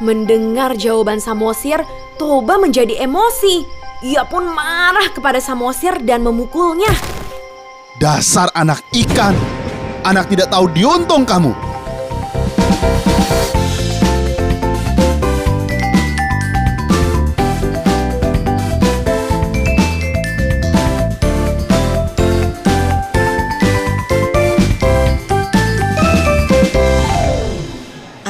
Mendengar jawaban Samosir, Toba menjadi emosi. Ia pun marah kepada Samosir dan memukulnya. Dasar anak ikan. Anak tidak tahu diuntung kamu.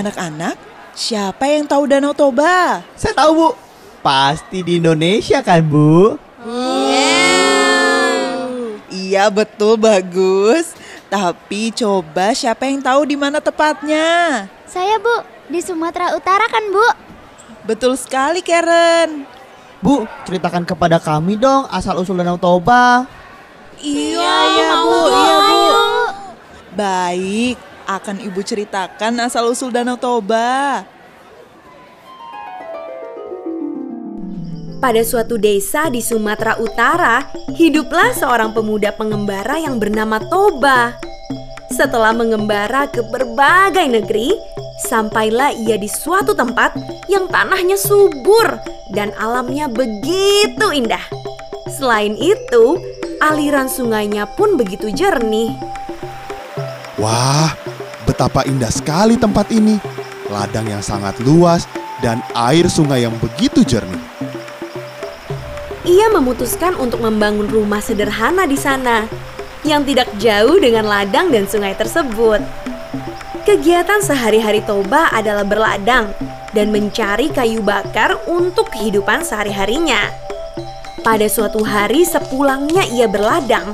Anak-anak, siapa yang tahu Danau Toba? Saya tahu bu, pasti di Indonesia kan bu? Iya betul bagus. Tapi coba siapa yang tahu di mana tepatnya? Saya Bu, di Sumatera Utara kan Bu? Betul sekali Karen. Bu, ceritakan kepada kami dong asal usul Danau Toba. Iya, iya Bu, iya Bu. Baik, akan Ibu ceritakan asal usul Danau Toba. Pada suatu desa di Sumatera Utara, hiduplah seorang pemuda pengembara yang bernama Toba. Setelah mengembara ke berbagai negeri, sampailah ia di suatu tempat yang tanahnya subur dan alamnya begitu indah. Selain itu, aliran sungainya pun begitu jernih. Wah, betapa indah sekali tempat ini. Ladang yang sangat luas dan air sungai yang begitu jernih. Ia memutuskan untuk membangun rumah sederhana di sana yang tidak jauh dengan ladang dan sungai tersebut. Kegiatan sehari-hari Toba adalah berladang dan mencari kayu bakar untuk kehidupan sehari-harinya. Pada suatu hari sepulangnya ia berladang,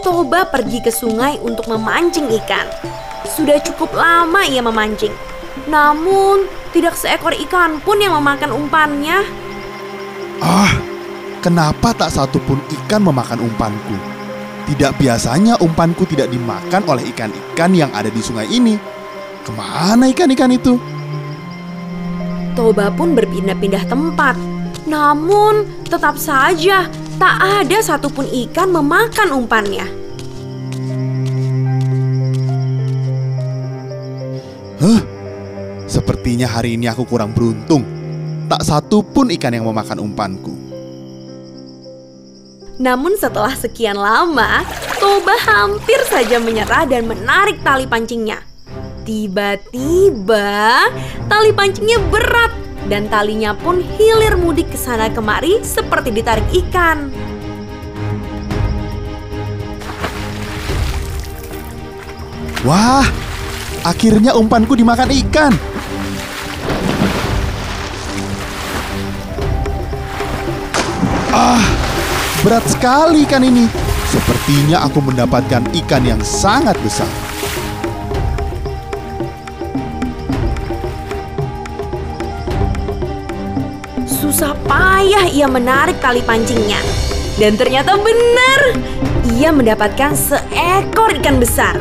Toba pergi ke sungai untuk memancing ikan. Sudah cukup lama ia memancing, namun tidak seekor ikan pun yang memakan umpannya. Ah, kenapa tak satu pun ikan memakan umpanku? Tidak biasanya umpanku tidak dimakan oleh ikan-ikan yang ada di sungai ini. Ke mana ikan-ikan itu? Toba pun berpindah-pindah tempat. Namun, tetap saja tak ada satupun ikan memakan umpannya. Huh? Sepertinya hari ini aku kurang beruntung. Tak satu pun ikan yang memakan umpanku. Namun setelah sekian lama, Toba hampir saja menyerah dan menarik tali pancingnya. Tiba-tiba, tali pancingnya berat dan talinya pun hilir mudik ke sana kemari seperti ditarik ikan. Wah, akhirnya umpanku dimakan ikan. Ah, berat sekali ikan ini. Sepertinya aku mendapatkan ikan yang sangat besar. Susah payah ia menarik tali pancingnya. Dan ternyata benar, ia mendapatkan seekor ikan besar.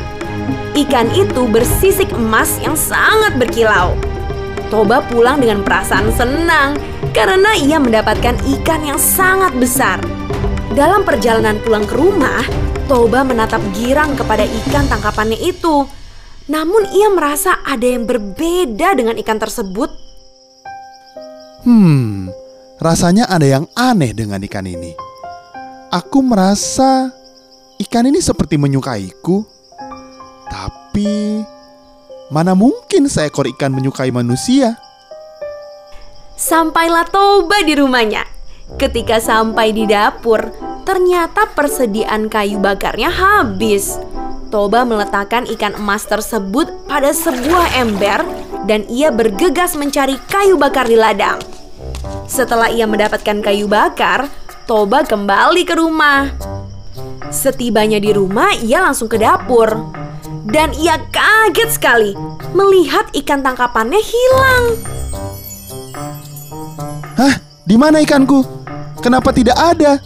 Ikan itu bersisik emas yang sangat berkilau. Toba pulang dengan perasaan senang karena ia mendapatkan ikan yang sangat besar. Dalam perjalanan pulang ke rumah, Toba menatap girang kepada ikan tangkapannya itu. Namun ia merasa ada yang berbeda dengan ikan tersebut. Hmm, rasanya ada yang aneh dengan ikan ini. Aku merasa ikan ini seperti menyukaiku. Tapi mana mungkin seekor ikan menyukai manusia? Sampailah Toba di rumahnya. Ketika sampai di dapur, ternyata persediaan kayu bakarnya habis. Toba meletakkan ikan emas tersebut pada sebuah ember dan ia bergegas mencari kayu bakar di ladang. Setelah ia mendapatkan kayu bakar, Toba kembali ke rumah. Setibanya di rumah, ia langsung ke dapur. Dan ia kaget sekali melihat ikan tangkapannya hilang. Hah? Di mana ikanku? Kenapa tidak ada?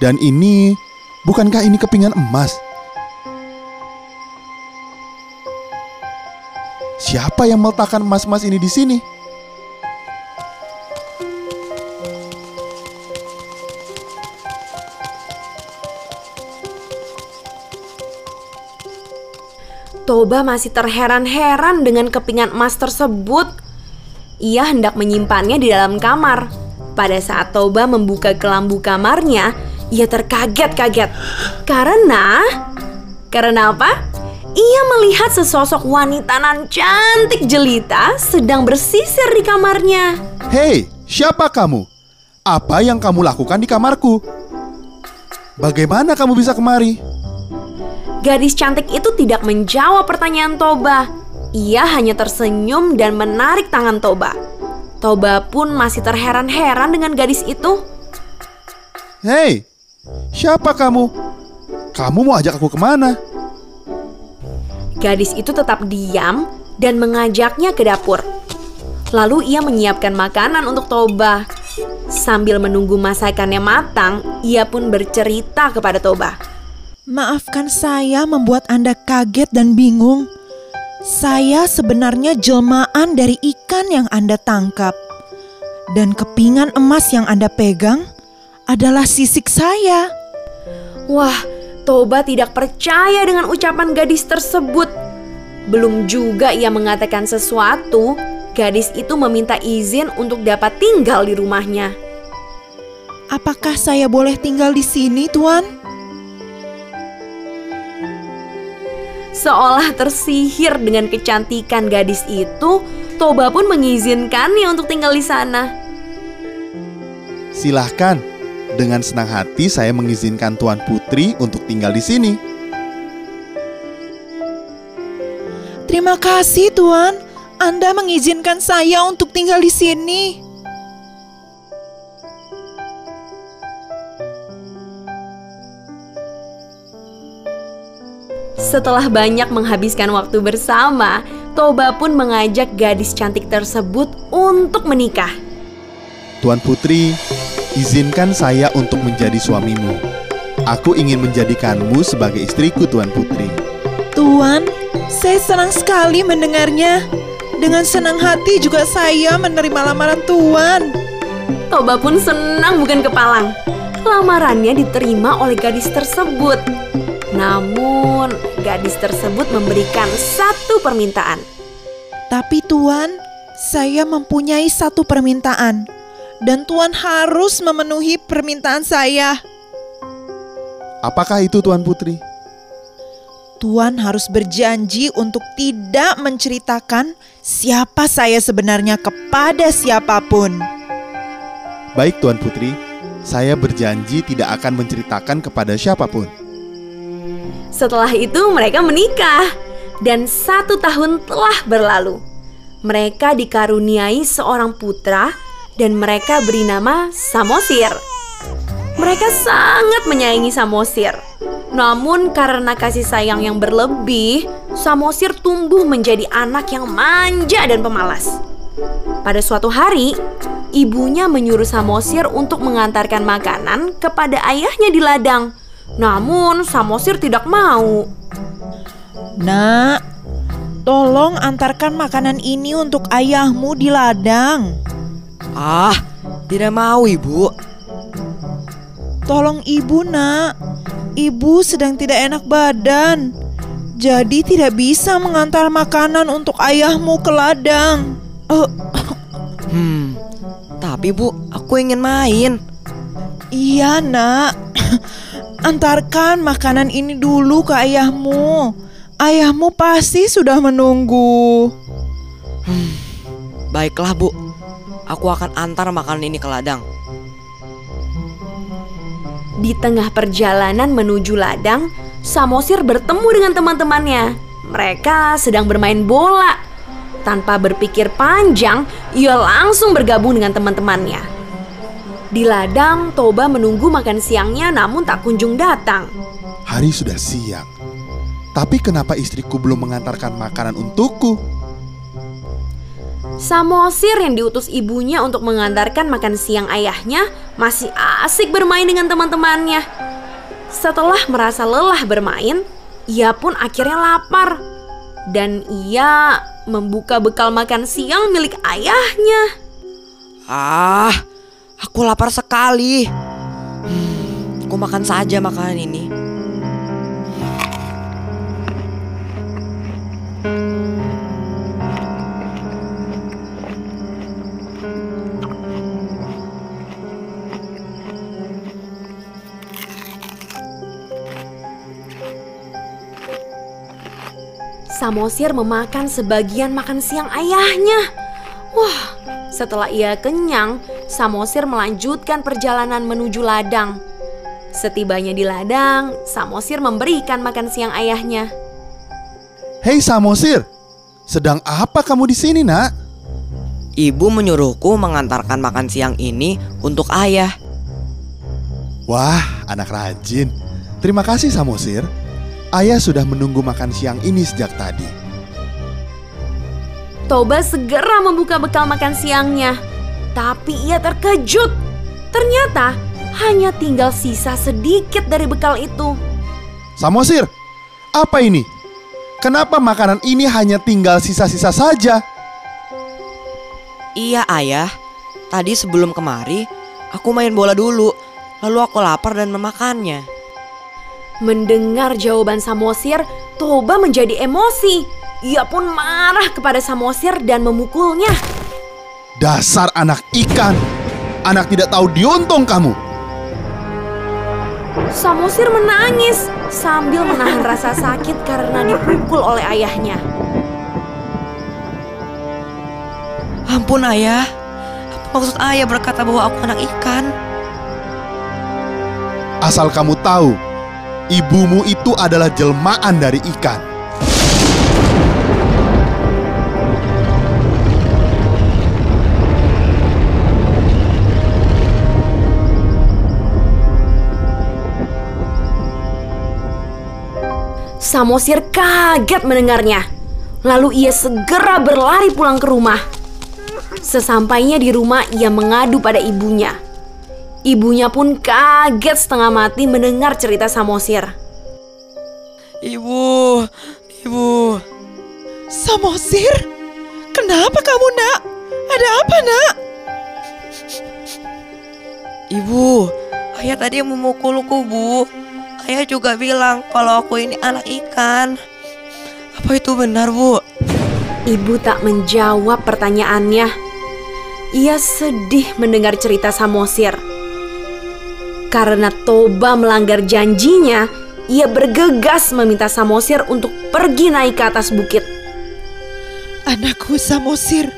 Dan ini, bukankah ini kepingan emas? Siapa yang meletakkan emas-emas ini di sini? Toba masih terheran-heran dengan kepingan emas tersebut. Ia hendak menyimpannya di dalam kamar. Pada saat Toba membuka kelambu kamarnya, ia terkaget-kaget. Karena... Karena apa? Ia melihat sesosok wanita nan cantik jelita sedang bersisir di kamarnya. Hei, siapa kamu? Apa yang kamu lakukan di kamarku? Bagaimana kamu bisa kemari? Gadis cantik itu tidak menjawab pertanyaan Toba. Ia hanya tersenyum dan menarik tangan Toba. Toba pun masih terheran-heran dengan gadis itu. Hei, siapa kamu? Kamu mau ajak aku ke mana? Gadis itu tetap diam dan mengajaknya ke dapur. Lalu ia menyiapkan makanan untuk Toba. Sambil menunggu masakannya matang, ia pun bercerita kepada Toba. Maafkan saya membuat Anda kaget dan bingung. Saya sebenarnya jelmaan dari ikan yang Anda tangkap. Dan kepingan emas yang Anda pegang adalah sisik saya. Wah, Toba tidak percaya dengan ucapan gadis tersebut. Belum juga ia mengatakan sesuatu, gadis itu meminta izin untuk dapat tinggal di rumahnya. Apakah saya boleh tinggal di sini, Tuan? Seolah tersihir dengan kecantikan gadis itu, Toba pun mengizinkannya untuk tinggal di sana. Silahkan, dengan senang hati saya mengizinkan Tuan Putri untuk tinggal di sini. Terima kasih, Tuan. Anda mengizinkan saya untuk tinggal di sini. Setelah banyak menghabiskan waktu bersama, Toba pun mengajak gadis cantik tersebut untuk menikah. Tuan Putri, izinkan saya untuk menjadi suamimu. Aku ingin menjadikanmu sebagai istriku, Tuan Putri. Tuan, saya senang sekali mendengarnya. Dengan senang hati juga saya menerima lamaran Tuan. Toba pun senang bukan kepalang. Lamarannya diterima oleh gadis tersebut. Namun, gadis tersebut memberikan satu permintaan. Tapi Tuan, saya mempunyai satu permintaan. Dan Tuan harus memenuhi permintaan saya. Apakah itu, Tuan Putri? Tuan harus berjanji untuk tidak menceritakan siapa saya sebenarnya kepada siapa pun. Baik, Tuan Putri. Saya berjanji tidak akan menceritakan kepada siapa pun. Setelah itu mereka menikah dan satu tahun telah berlalu. Mereka dikaruniai seorang putra dan mereka beri nama Samosir. Mereka sangat menyayangi Samosir. Namun karena kasih sayang yang berlebih, Samosir tumbuh menjadi anak yang manja dan pemalas. Pada suatu hari, ibunya menyuruh Samosir untuk mengantarkan makanan kepada ayahnya di ladang. Namun Samosir tidak mau. Nak, tolong antarkan makanan ini untuk ayahmu di ladang. Ah, tidak mau ibu. Tolong ibu, Nak. Ibu sedang tidak enak badan. Jadi tidak bisa mengantar makanan untuk ayahmu ke ladang. Eh, Hmm, tapi bu, aku ingin main. iya, Nak. Antarkan makanan ini dulu ke ayahmu. Ayahmu pasti sudah menunggu. Baiklah bu, aku akan antar makanan ini ke ladang. Di tengah perjalanan menuju ladang, Samosir bertemu dengan teman-temannya. Mereka sedang bermain bola. Tanpa berpikir panjang, ia langsung bergabung dengan teman-temannya. Di ladang, Toba menunggu makan siangnya namun tak kunjung datang. Hari sudah siang. Tapi kenapa istriku belum mengantarkan makanan untukku? Samosir yang diutus ibunya untuk mengantarkan makan siang ayahnya masih asik bermain dengan teman-temannya. Setelah merasa lelah bermain, ia pun akhirnya lapar. Dan ia membuka bekal makan siang milik ayahnya. Ah, aku lapar sekali. Hmm, aku makan saja makanan ini. Samosir memakan sebagian makan siang ayahnya. Wah, setelah ia kenyang, Samosir melanjutkan perjalanan menuju ladang. Setibanya di ladang, Samosir memberikan makan siang ayahnya. Hei Samosir, sedang apa kamu di sini nak? Ibu menyuruhku mengantarkan makan siang ini untuk ayah. Wah, anak rajin. Terima kasih Samosir. Ayah sudah menunggu makan siang ini sejak tadi. Toba segera membuka bekal makan siangnya. Tapi ia terkejut. Ternyata hanya tinggal sisa sedikit dari bekal itu. Samosir, apa ini? Kenapa makanan ini hanya tinggal sisa-sisa saja? Iya ayah, tadi sebelum kemari aku main bola dulu, lalu aku lapar dan memakannya. Mendengar jawaban Samosir, Toba menjadi emosi. Ia pun marah kepada Samosir dan memukulnya. Dasar anak ikan. Anak tidak tahu diuntung kamu. Samosir menangis sambil menahan rasa sakit karena dipukul oleh ayahnya. Ampun ayah, apa maksud ayah berkata bahwa aku anak ikan? Asal kamu tahu, ibumu itu adalah jelmaan dari ikan. Samosir kaget mendengarnya. Lalu ia segera berlari pulang ke rumah. Sesampainya di rumah, ia mengadu pada ibunya. Ibunya pun kaget setengah mati mendengar cerita Samosir. Ibu, ibu, Samosir, kenapa kamu nak? Ada apa nak? ibu, ayah tadi memukulku bu. Ayah juga bilang kalau aku ini anak ikan. Apa itu benar bu? Ibu tak menjawab pertanyaannya. Ia sedih mendengar cerita Samosir. Karena Toba melanggar janjinya, ia bergegas meminta Samosir untuk pergi naik ke atas bukit. Anakku Samosir,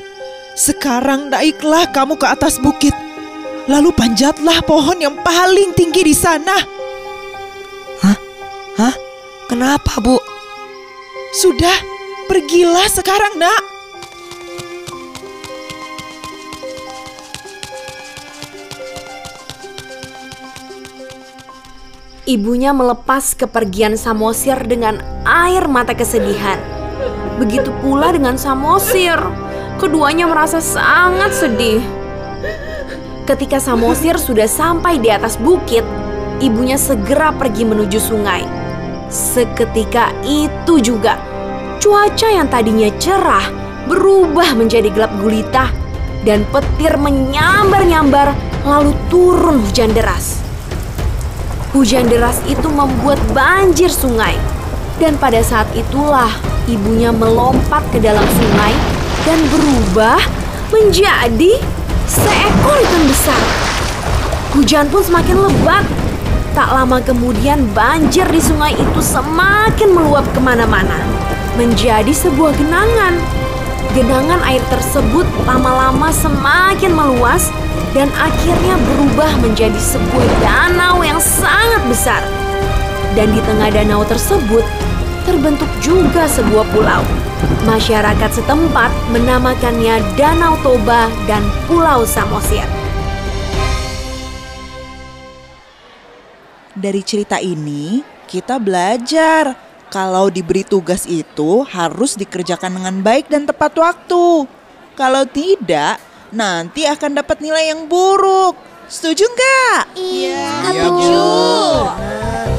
sekarang naiklah kamu ke atas bukit. Lalu panjatlah pohon yang paling tinggi di sana. Hah? Kenapa bu? Sudah, pergilah sekarang nak. Ibunya melepas kepergian Samosir dengan air mata kesedihan. Begitu pula dengan Samosir. Keduanya merasa sangat sedih. Ketika Samosir sudah sampai di atas bukit, ibunya segera pergi menuju sungai. Seketika itu juga, cuaca yang tadinya cerah berubah menjadi gelap gulita dan petir menyambar-nyambar lalu turun hujan deras. Hujan deras itu membuat banjir sungai. Dan pada saat itulah ibunya melompat ke dalam sungai dan berubah menjadi seekor ikan besar. Hujan pun semakin lebat. Tak lama kemudian banjir di sungai itu semakin meluap ke mana-mana. Menjadi sebuah genangan. Genangan air tersebut lama-lama semakin meluas dan akhirnya berubah menjadi sebuah danau yang sangat besar. Dan di tengah danau tersebut terbentuk juga sebuah pulau. Masyarakat setempat menamakannya Danau Toba dan Pulau Samosir. Dari cerita ini, kita belajar kalau diberi tugas itu harus dikerjakan dengan baik dan tepat waktu. Kalau tidak, nanti akan dapat nilai yang buruk. Setuju nggak? Iya, Iya, setuju. Bu.